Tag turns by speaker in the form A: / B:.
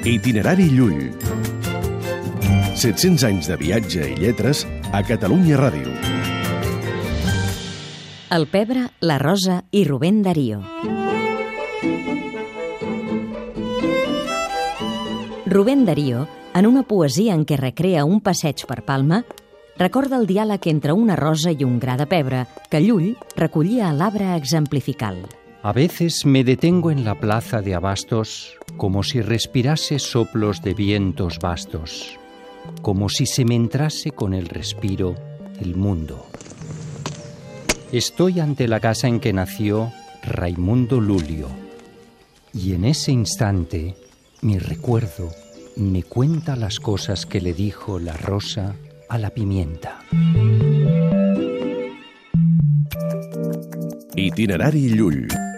A: Itinerari Llull. 700 anys de viatge i lletres a Catalunya Ràdio.
B: El Pebre, la Rosa i Rubén Darío. Rubén Darío, en una poesia en què recrea un passeig per Palma, recorda el diàleg entre una rosa i un gra de pebre que Llull recollia a l'arbre exemplifical.
C: A veces me detengo en la plaza de abastos como si respirase soplos de vientos vastos, como si se me entrase con el respiro el mundo. Estoy ante la casa en que nació Raimundo Lulio, y en ese instante mi recuerdo me cuenta las cosas que le dijo la rosa a la pimienta.
A: Itinerari Llull.